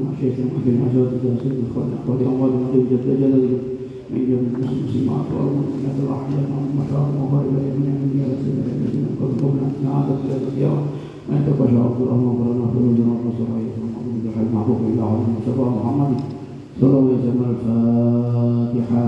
وعافيته وعافينا عزوجته وسيدنا اخواننا اموالنا وغيب جل جلاله من جميع المسلمين وعفو امورنا تضحينا ومكارم وغيب من الانبياء والسيدنا الذين قبلنا من عادة إلى اليوم ان تبقى شعب الله. وبرنا خلودنا ورسوله محمود الحي المحبوب إلى عظيم مصطفى محمد صلى الله عليه وسلم الفاتحه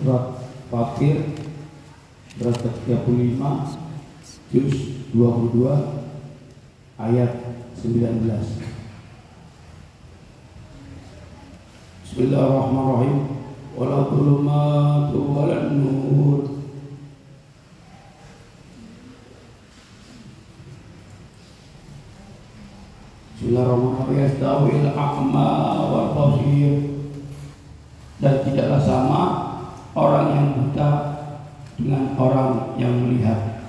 Surat Fatir Surat ke-35 Juz 22 Ayat 19 Bismillahirrahmanirrahim. Wala dhulumatu wala nur. Bismillahirrahmanirrahim. Yastawil a'ma wal basir. Dan tidaklah sama orang yang buta dengan orang yang melihat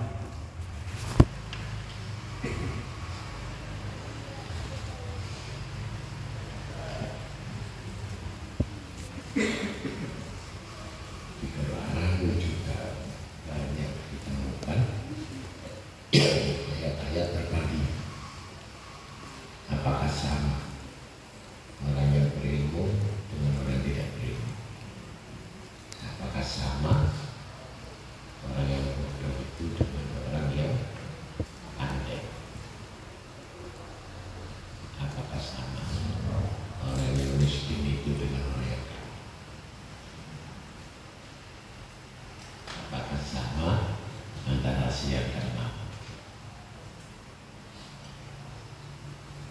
ayat-ayat terbagi apakah sama orang yang berilmu dengan orang yang tidak berilmu apakah sama orang yang bodoh itu dengan orang yang pandai apakah sama orang yang miskin itu dengan orang yang kaya apakah sama antara siap dan malam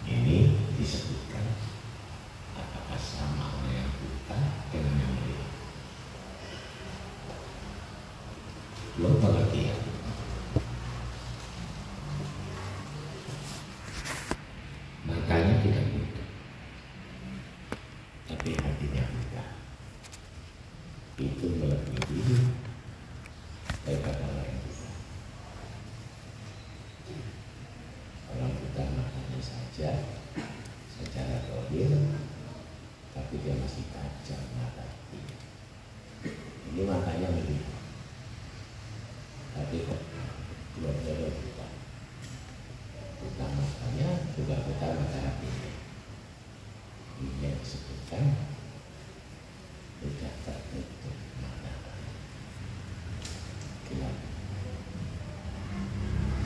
ini disebutkan apakah sama orang yang buta dengan yang melihat dua pengertian matanya tidak buta tapi hatinya buta itu melebihi daripada orang yang buta orang buta matanya saja secara dohir tapi dia masih tajam hatinya ini matanya lebih tapi kok dua-duanya buta buta matanya juga buta mata hatinya ini yang disebutkan tidak tertutup mata gelap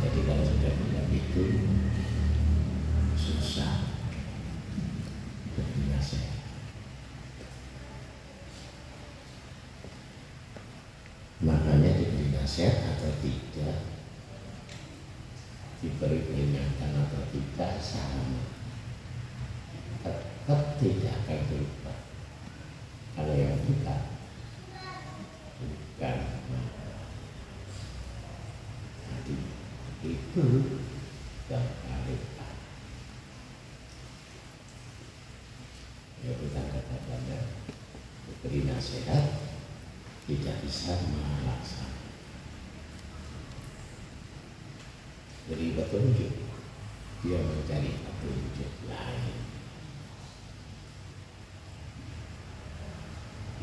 jadi kalau sudah bilang itu susah bernasihat. Makanya diberi nasihat atau tidak, diberi peringatan atau tidak sama, tetap tidak akan berubah. Kalau yang buta bukan mata. Hati itu yang paling ya kita katakannya diberi nasihat bisa melaksanakan beri petunjuk dia mencari petunjuk lain.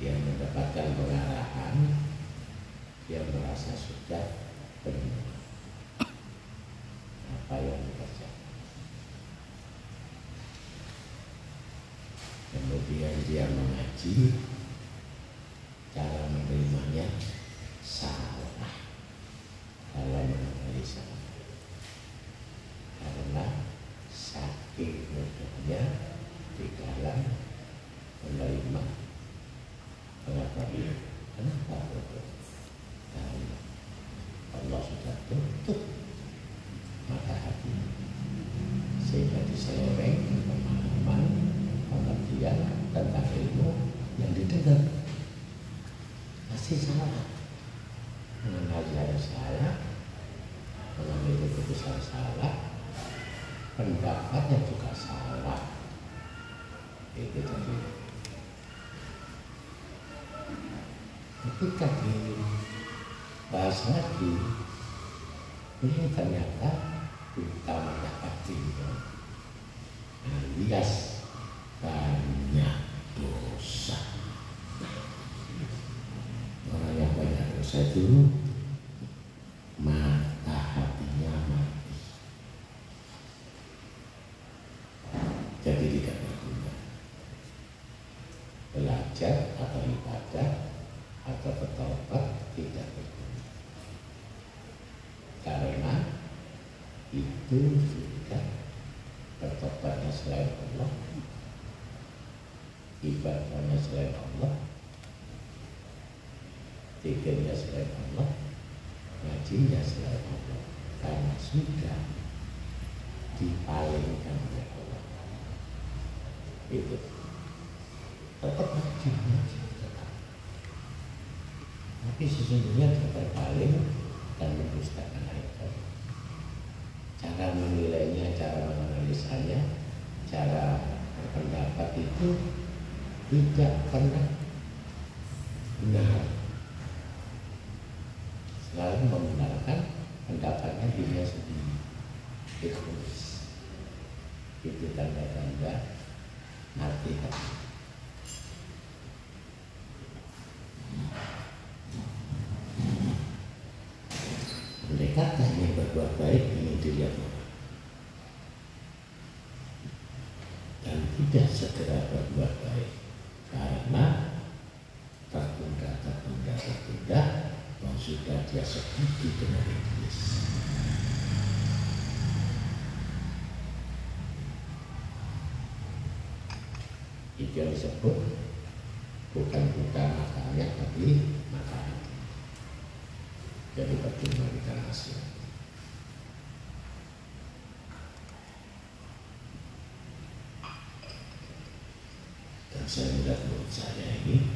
Dia mendapatkan pengarahan, dia merasa sudah benar apa yang dikerjakan. Kemudian dia mengaji, cara menerimanya salah dalam menganalisa karena saking mudahnya di dalam menerima pengetahuan kenapa bodoh karena Allah sudah tutup mata hati sehingga diseleweng pemahaman pengertian tentang ilmu yang didengar masih salah mengajar salah mengambil keputusan salah pendapatnya juga salah itu tadi ketika dibahas lagi ini ternyata utamanya hati alias banyak dosa orang yang banyak dosa itu mata hatinya mati jadi tidak berguna belajar atau ibadah atau bertobat tidak berguna karena itu sudah bertobatnya selain Allah ibadahnya selain Allah tikirnya selain Allah ngajinya selain Allah karena sudah dipalingkan oleh Allah. Itu. Tetap tetap. Tapi sesungguhnya dia berpaling dan mendustakan itu cara menilainya cara menganalisanya cara berpendapat itu tidak pernah benar. Selalu membenarkan pendapatnya dirinya sendiri. Ikhlas itu tanda-tanda hati hati mereka hanya berbuat baik ini dilihat orang dan tidak segera berbuat baik. Karena tertunda tertunda tertunda yang sudah dia sekutu dengan iblis. Itu yang disebut bukan bukan makannya tapi makanan jadi percuma kita hasil dan saya melihat menurut saya ini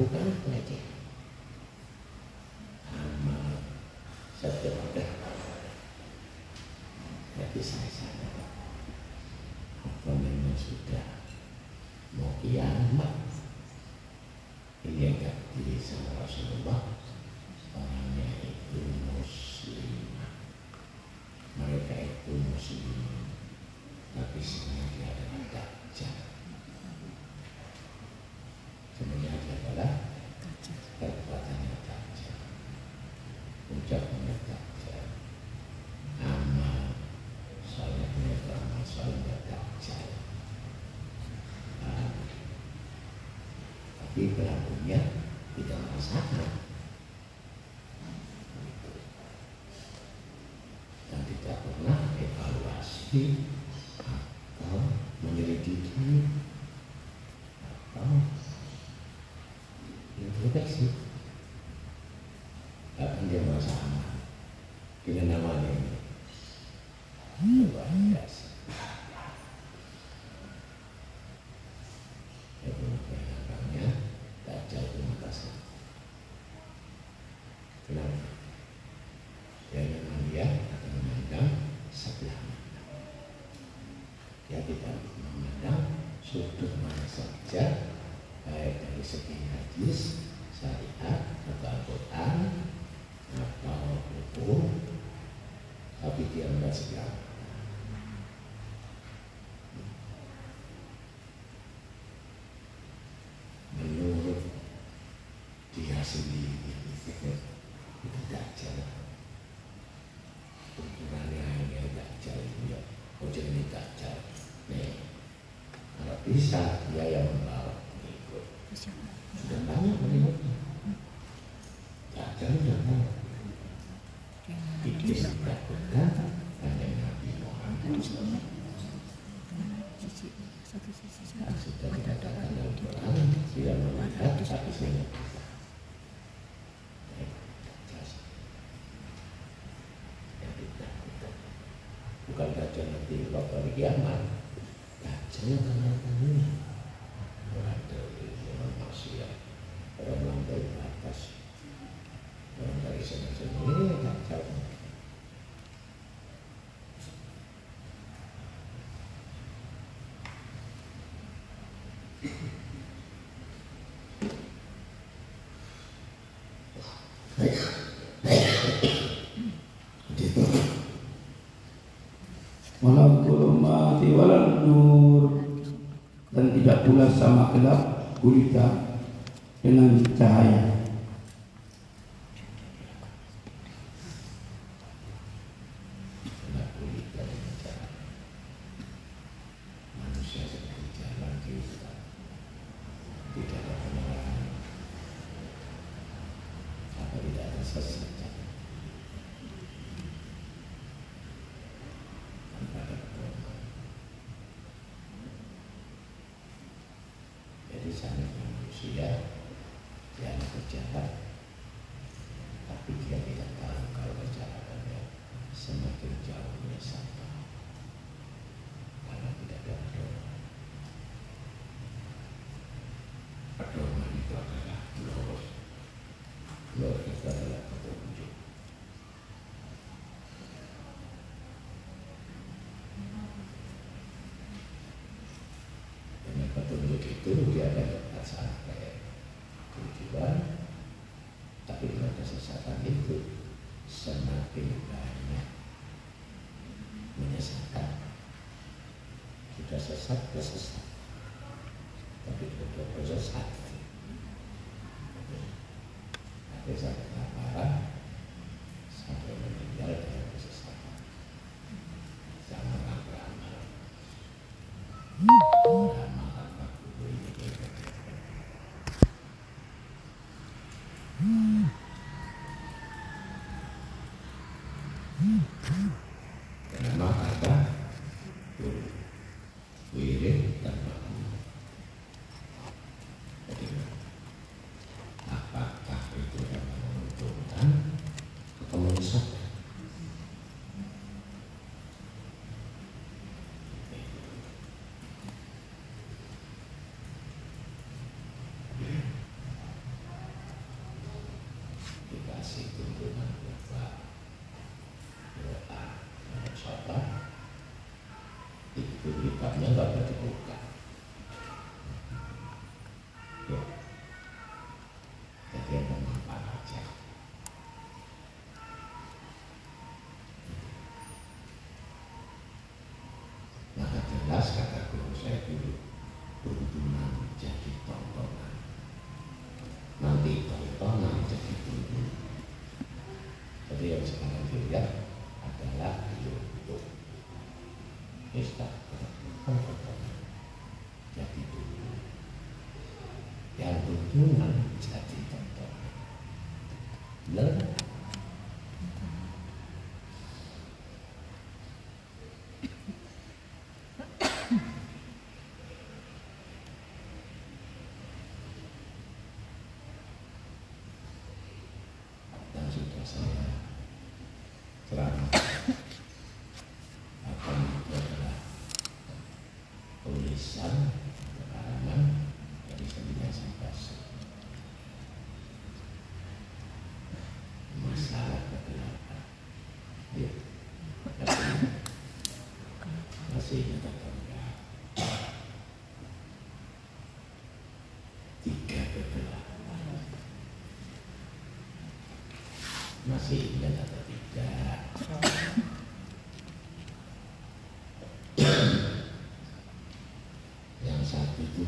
bukan pelecehan meneliti, atau menyelidiki, atau ya, introspeksi. Akan dia merasa aman dengan namanya. sudut mana saja baik dari segi hadis kiamat. Nah, jangan dhulumati wal nur. Dan tidak pula sama gelap gulita dengan cahaya. jelas kata guru saya dulu begitu menjadi tok Thank you. sehingga atau tidak? Oh. Yang satu itu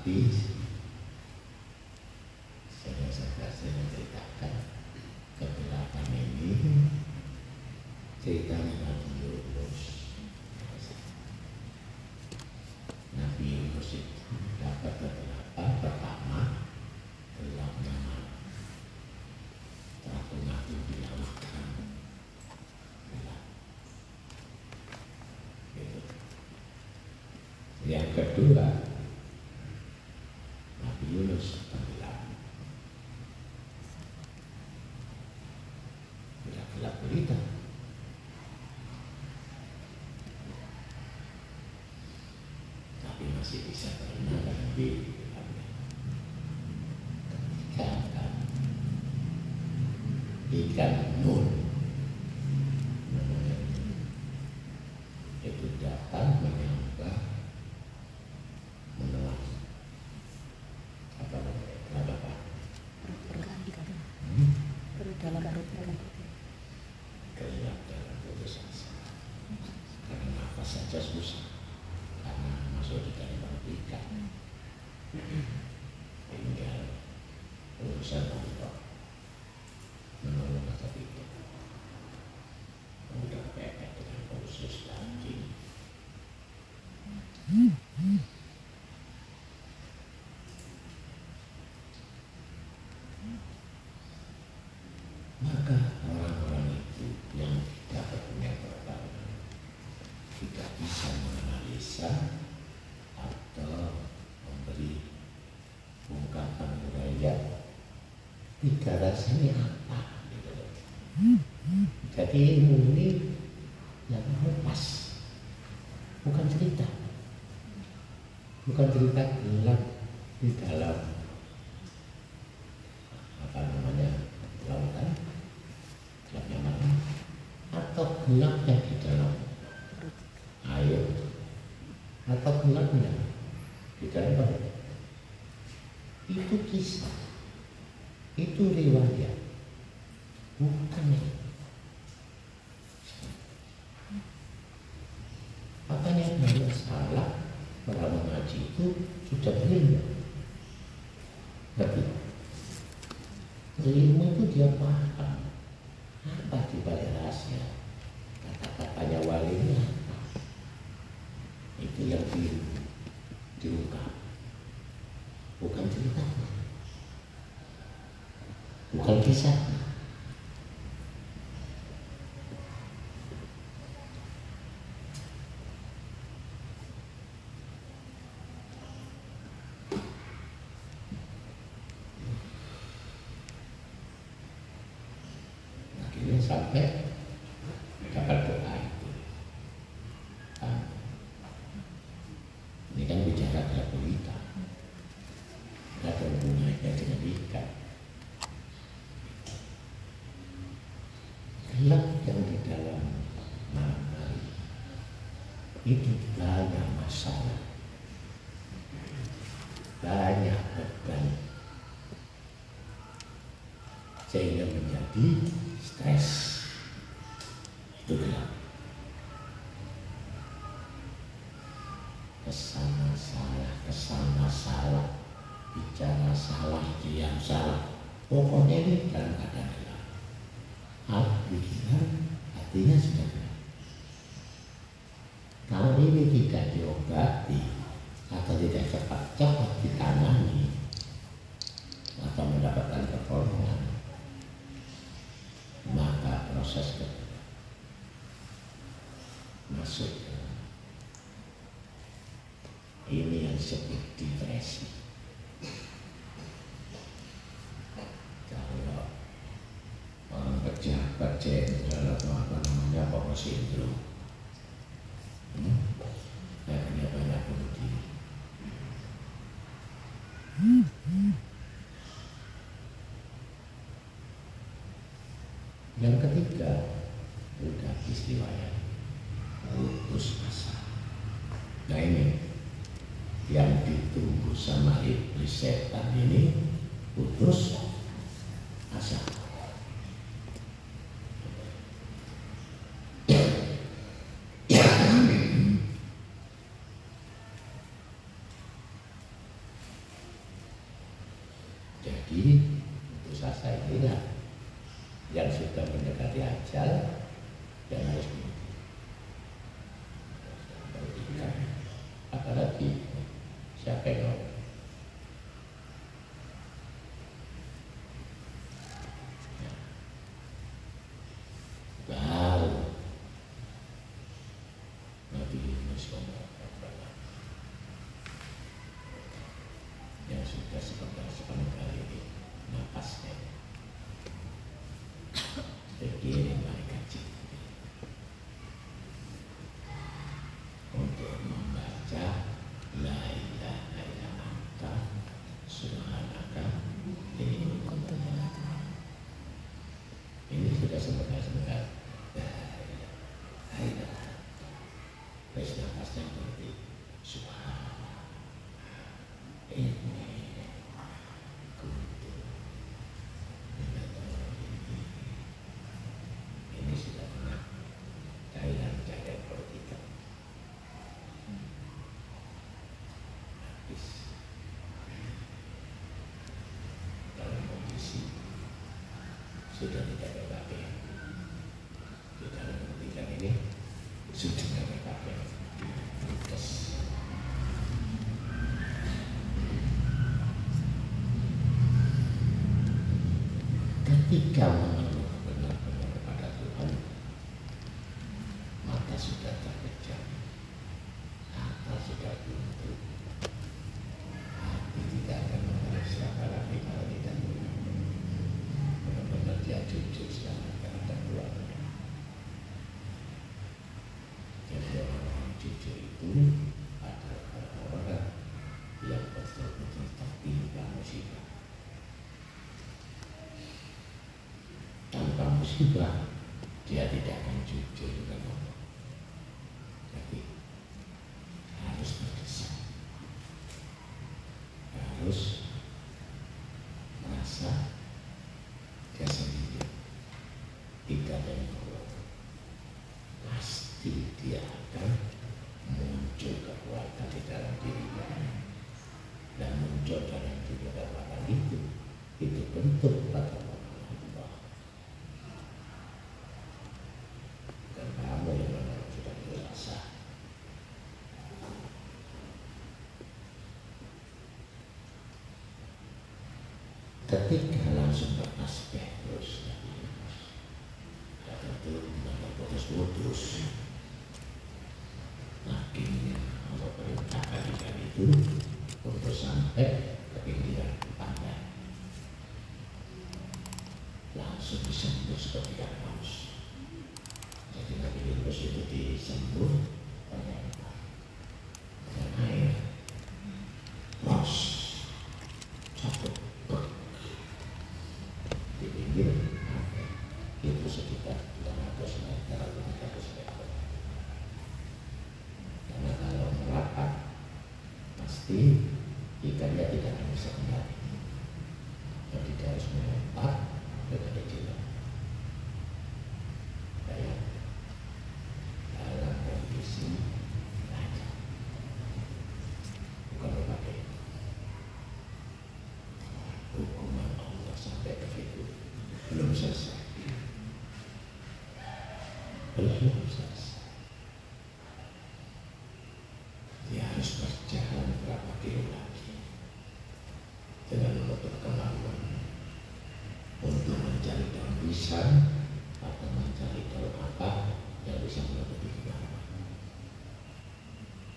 Tapi saudara-saudara saya menceritakan kegelapan ini Cerita Nabi Yunus. Nabi Yunus itu dapat kegelapan pertama gelap nyaman. Takut ngaku dilakukan. Yang kedua, Yeah. ilmu ini yang pas, bukan cerita. Bukan cerita gelap. bisa. Akhirnya sampai itu banyak masalah. Banyak beban. Sehingga menjadi stres. sama iblis setan ini putus asa. Jadi putus asa ini yang sudah mendekati ajal sudah tidak PKP di dalam pendidikan ini sudah tidak PKP yes. ketika juga dia tidak akan jujur. Te repito. bisa atau mencari tahu apa yang bisa menutupi kemarahan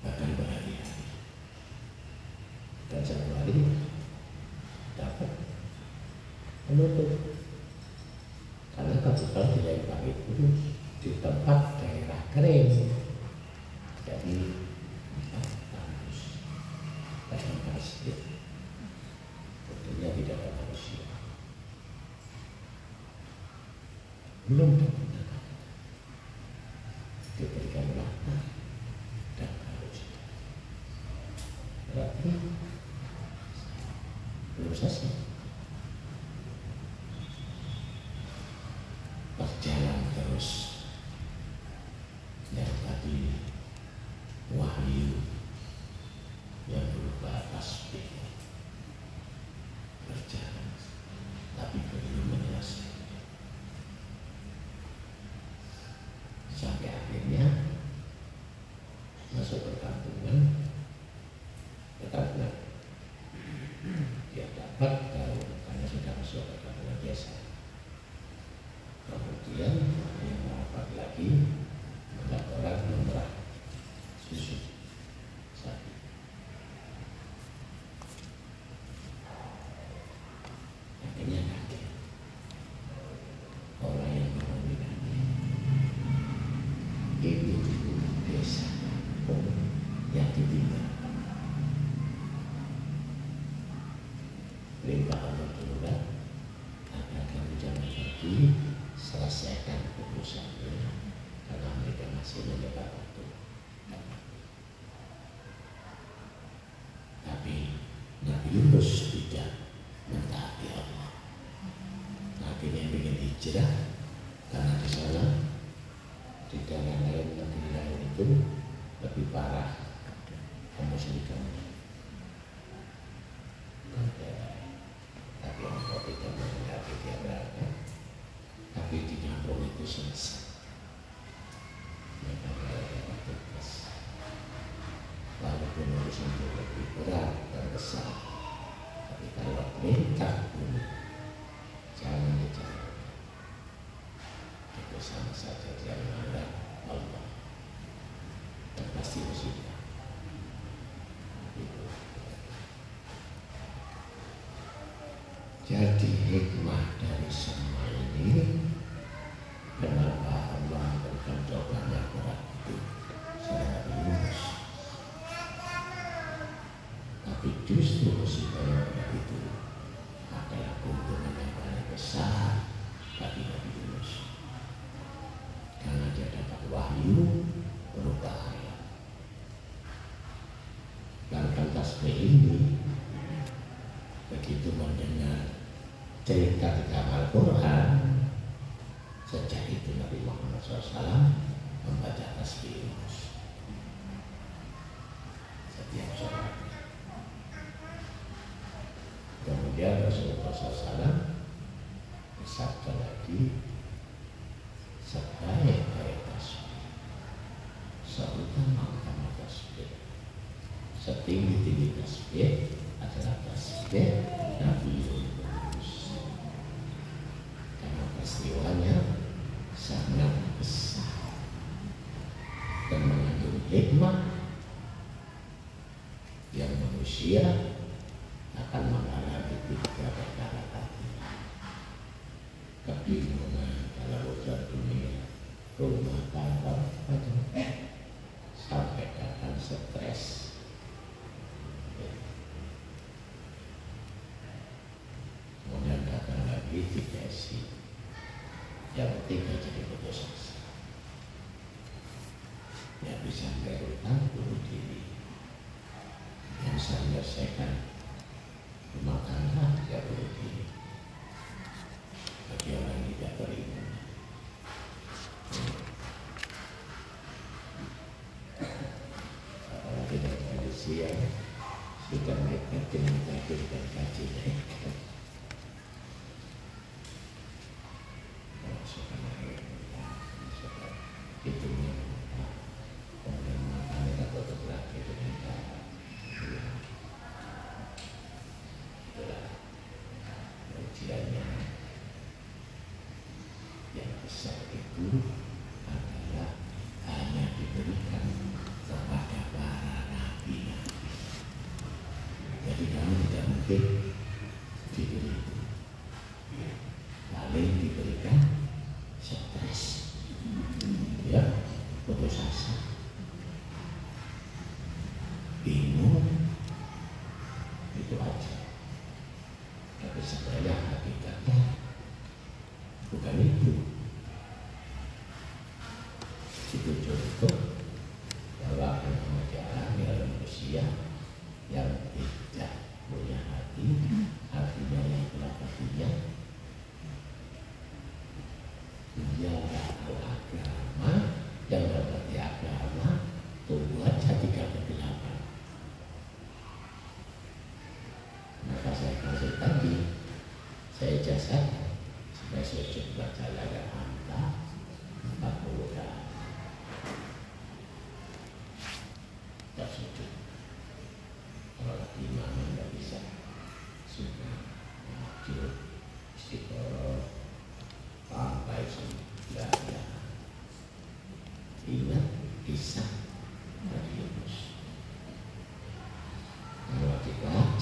bahkan bahagia dan satu hari dapat menutup. Karena kapal tidak dipakai itu di tempat daerah kering. Yeah, I did. 对。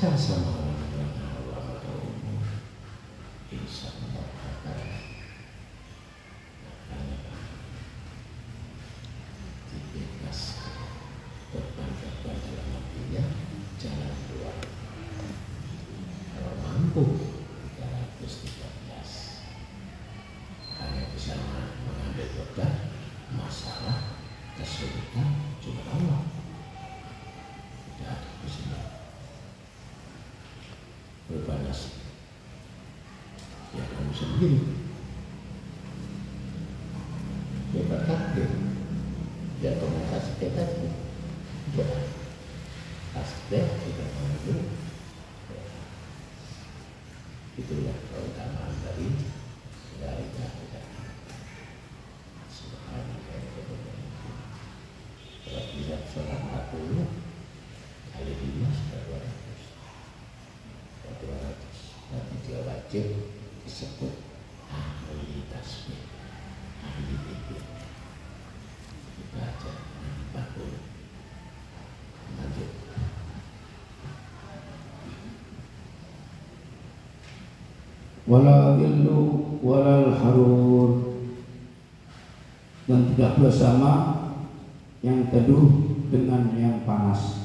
这样想吗 masjid disebut ahli tasbih ahli zikir dibaca empat puluh lanjut wala dillu walal harur dan tidak bersama yang teduh dengan yang panas.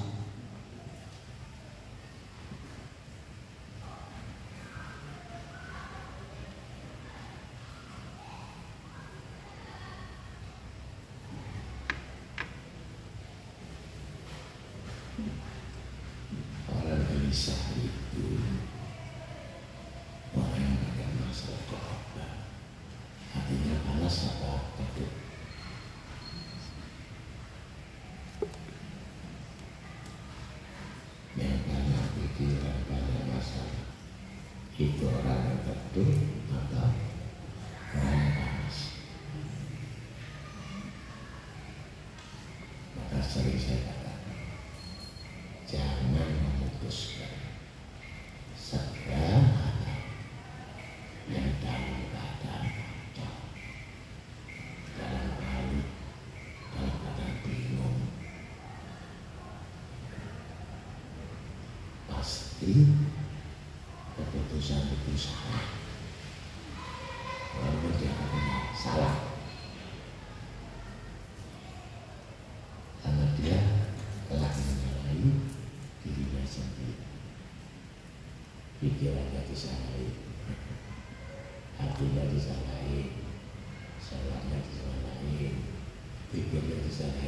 hidup yang secara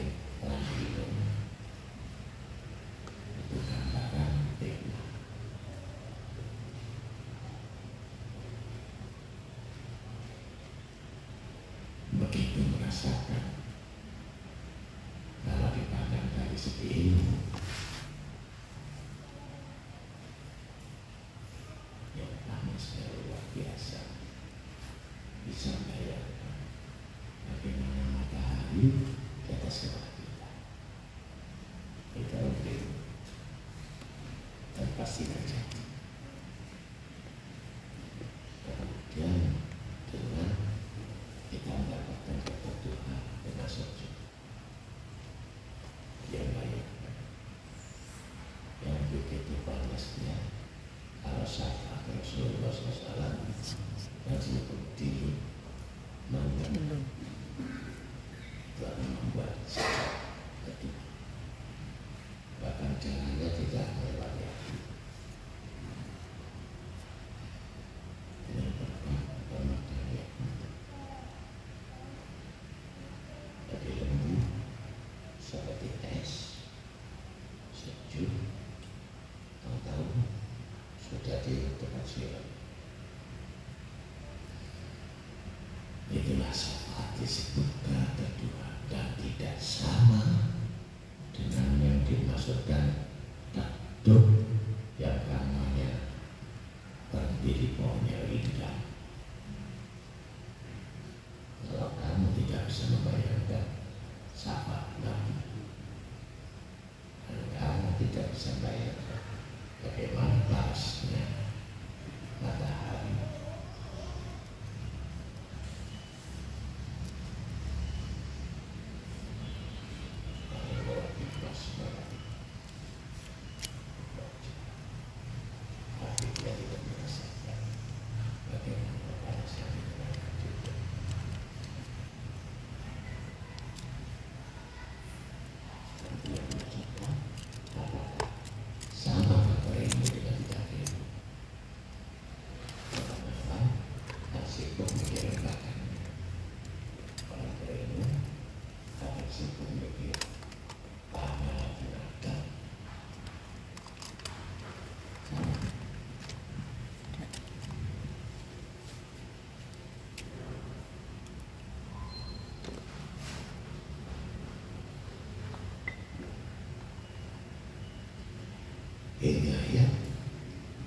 ini ayat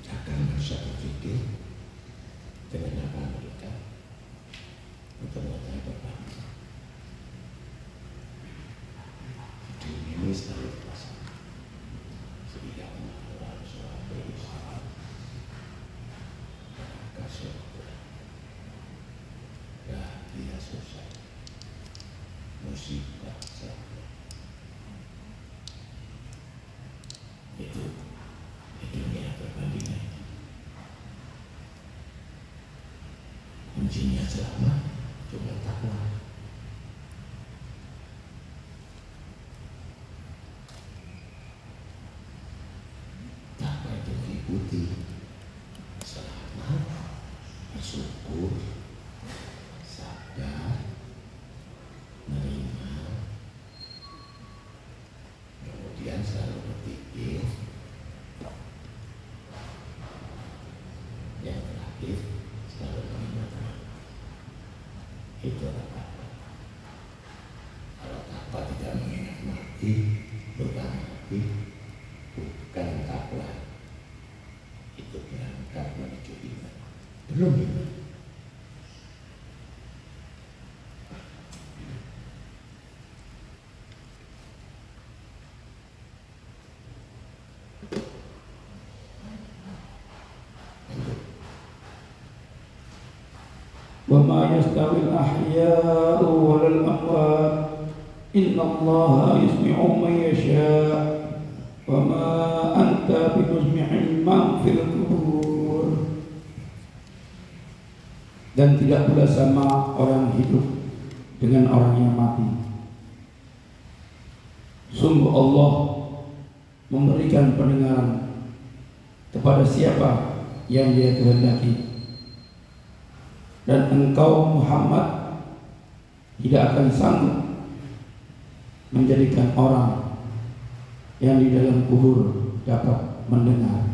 ya, akan saya berpikir dengan Yeah. وما يستوي الأحياء ولا الأموات إن الله يسمع من يشاء dan tidak pula sama orang hidup dengan orang yang mati. Sungguh Allah memberikan pendengaran kepada siapa yang dia kehendaki. Dan engkau Muhammad tidak akan sanggup menjadikan orang yang di dalam kubur dapat mendengar.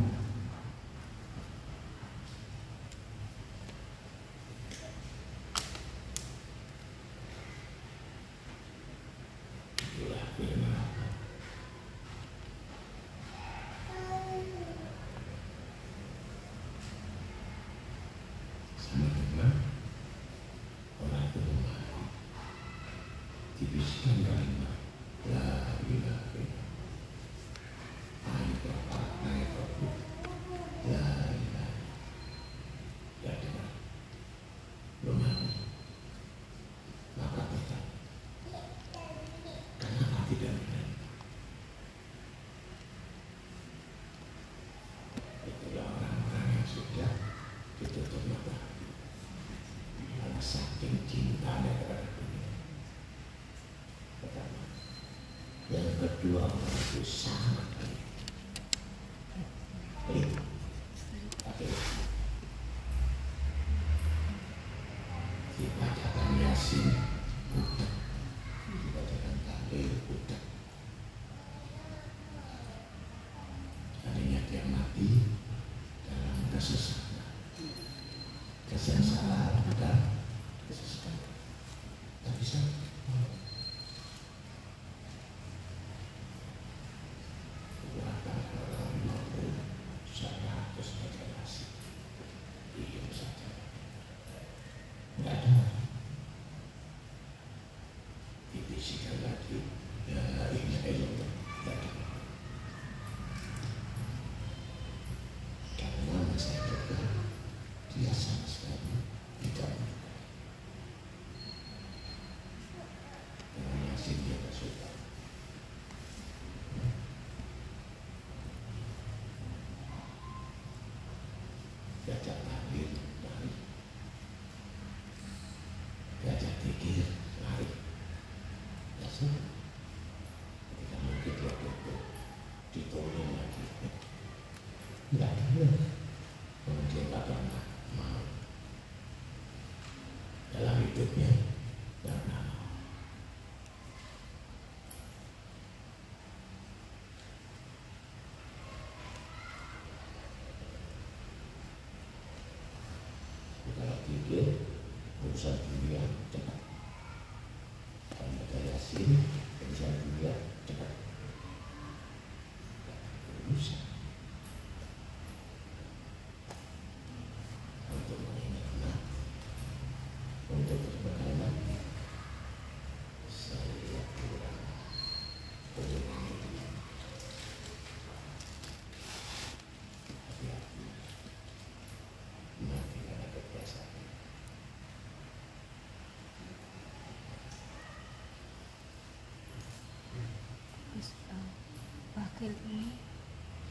takil ini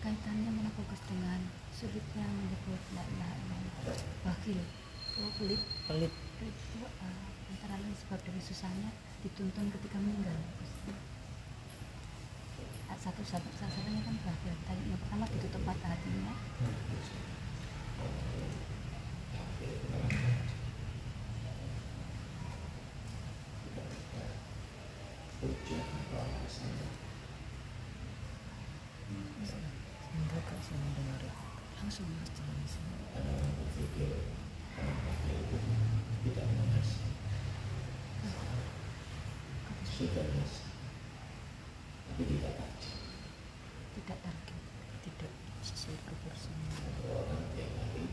kaitannya menakut dengan sulitnya menyebut la ilaha wakil, wakil, oh, pelit. Pelit. Itu uh, antara lain sebab dari susahnya dituntun ketika meninggal. Satu satu salah satunya kan wakil tadi yang pertama ditutup mata hatinya. Hmm. tiga belas tapi tidak tadi tidak target tidak sesuai proporsinya ada orang tiap hari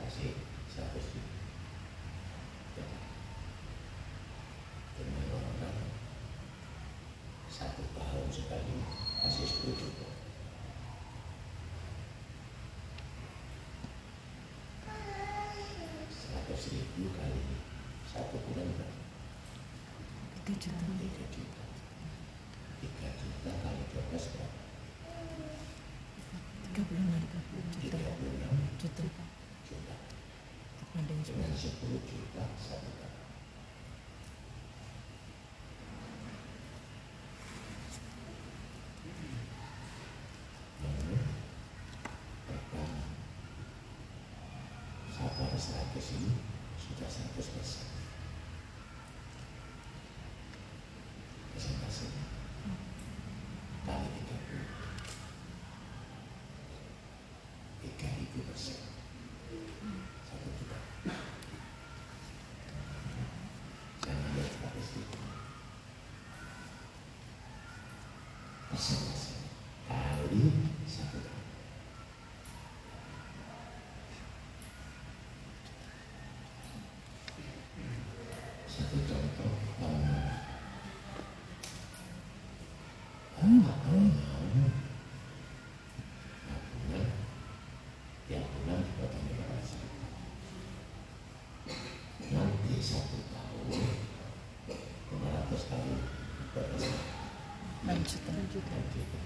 kasih seratus ribu dengan orang satu tahun sekali kasih sepuluh juta. Seratus ribu kali satu bulan berapa? tiga juta. Tiga juta. Tiga juta kali dua belas berapa? Tiga juta, enam. Juta. Juta. Banding sepuluh. juta satu kali 2030.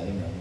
Amen.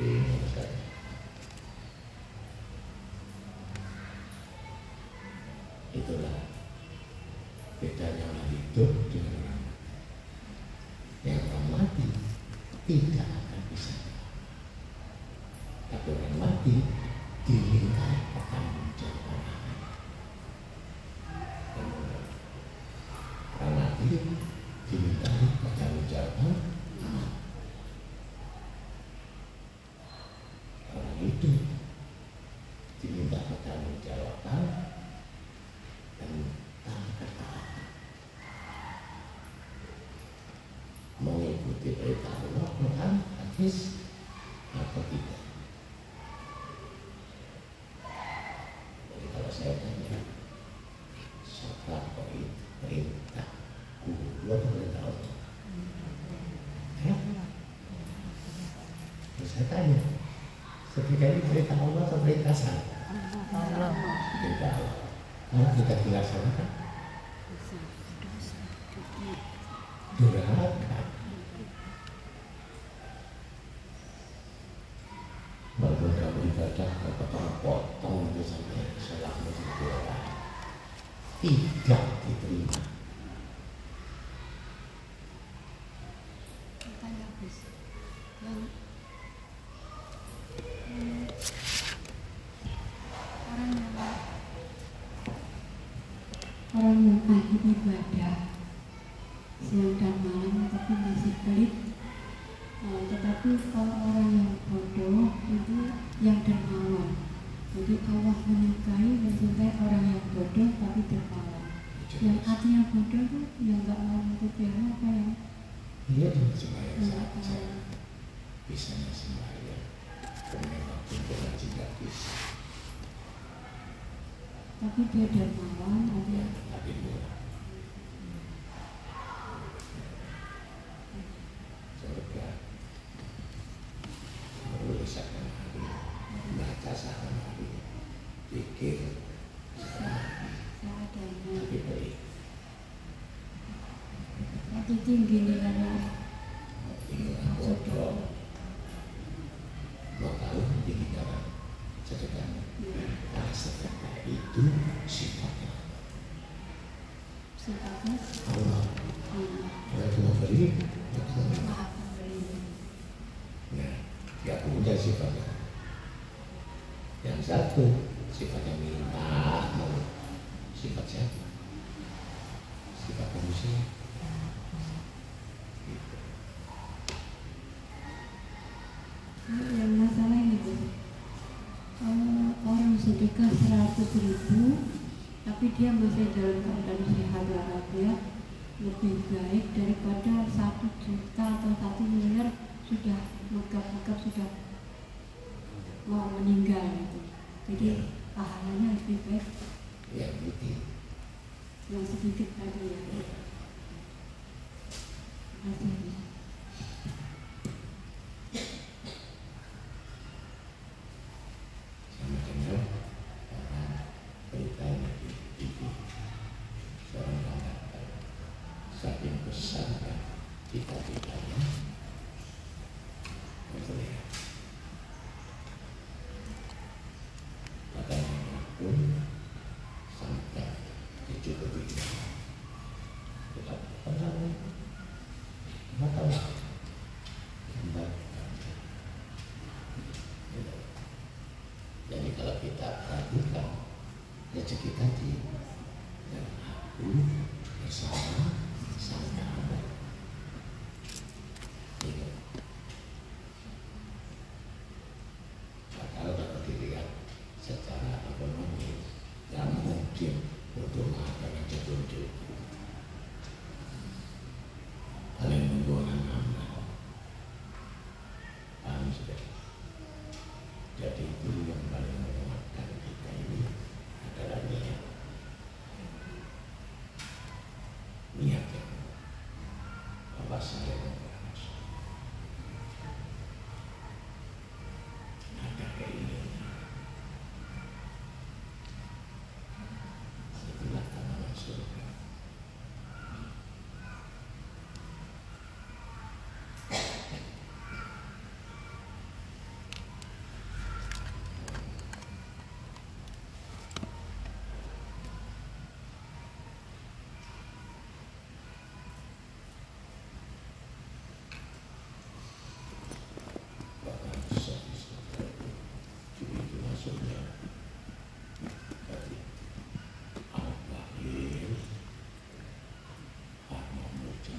kita itulah bedanya orang hidup dengan his Ya Ya, sifatnya. Yang satu sifatnya minta. Sifat? Sifat masalah ini bu. Orang sedekah seratus ribu, tapi dia masih dalam keadaan sehat walafiat lebih baik daripada satu juta atau satu miliar sudah megap-megap sudah mau meninggal gitu. Jadi ya. pahalanya lebih baik. Ya. Yang sedikit tadi ya. ya. Terima kasih. sudah. Jadi itu yang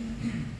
Mm-hmm.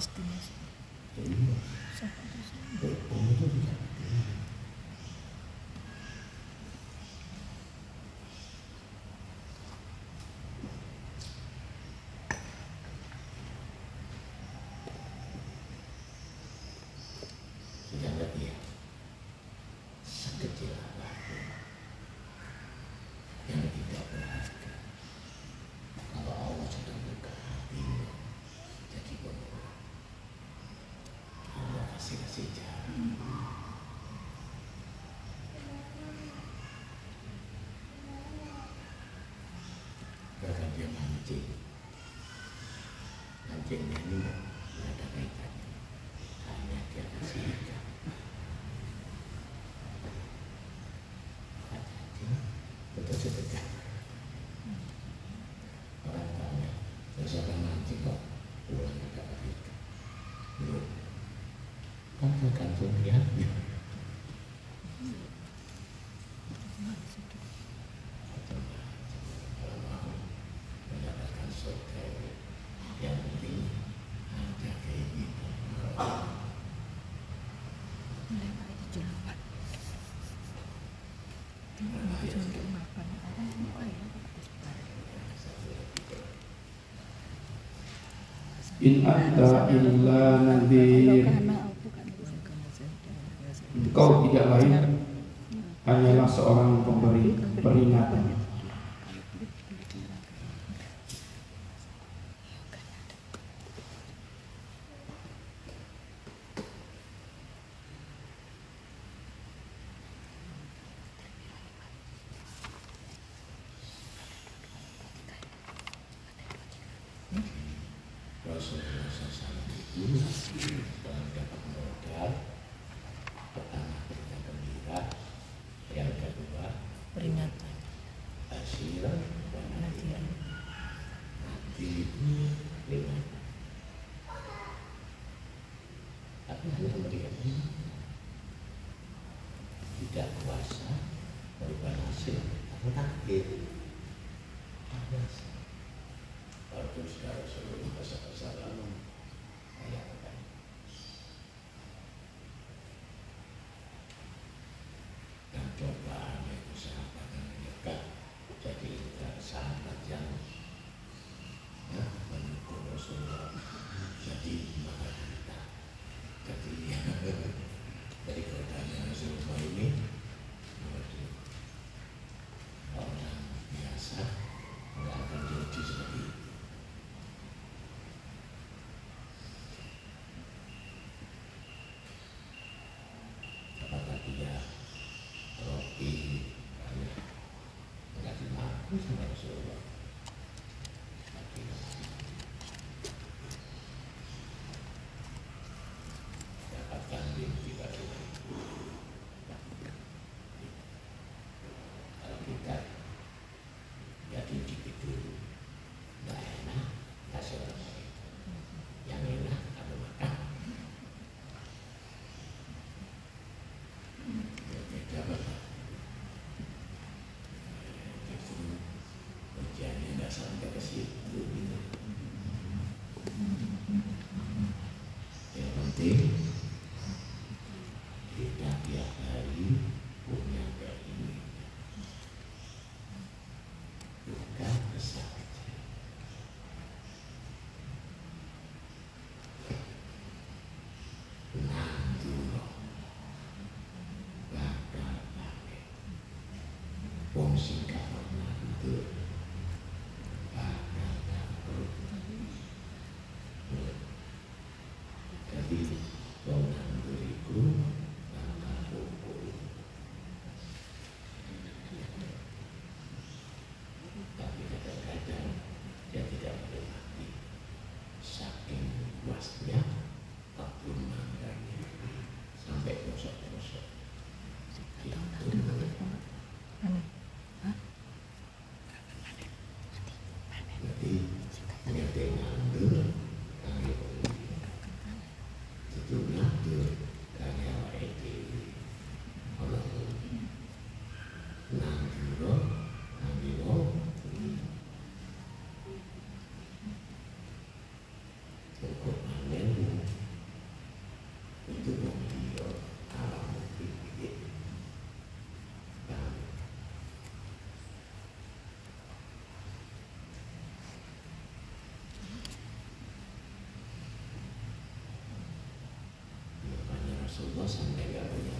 知ってます saja. Bahkan dia mancing. Mancingnya ini in ahda illa nadhir. Engkau tidak lain Mas. sampai gak punya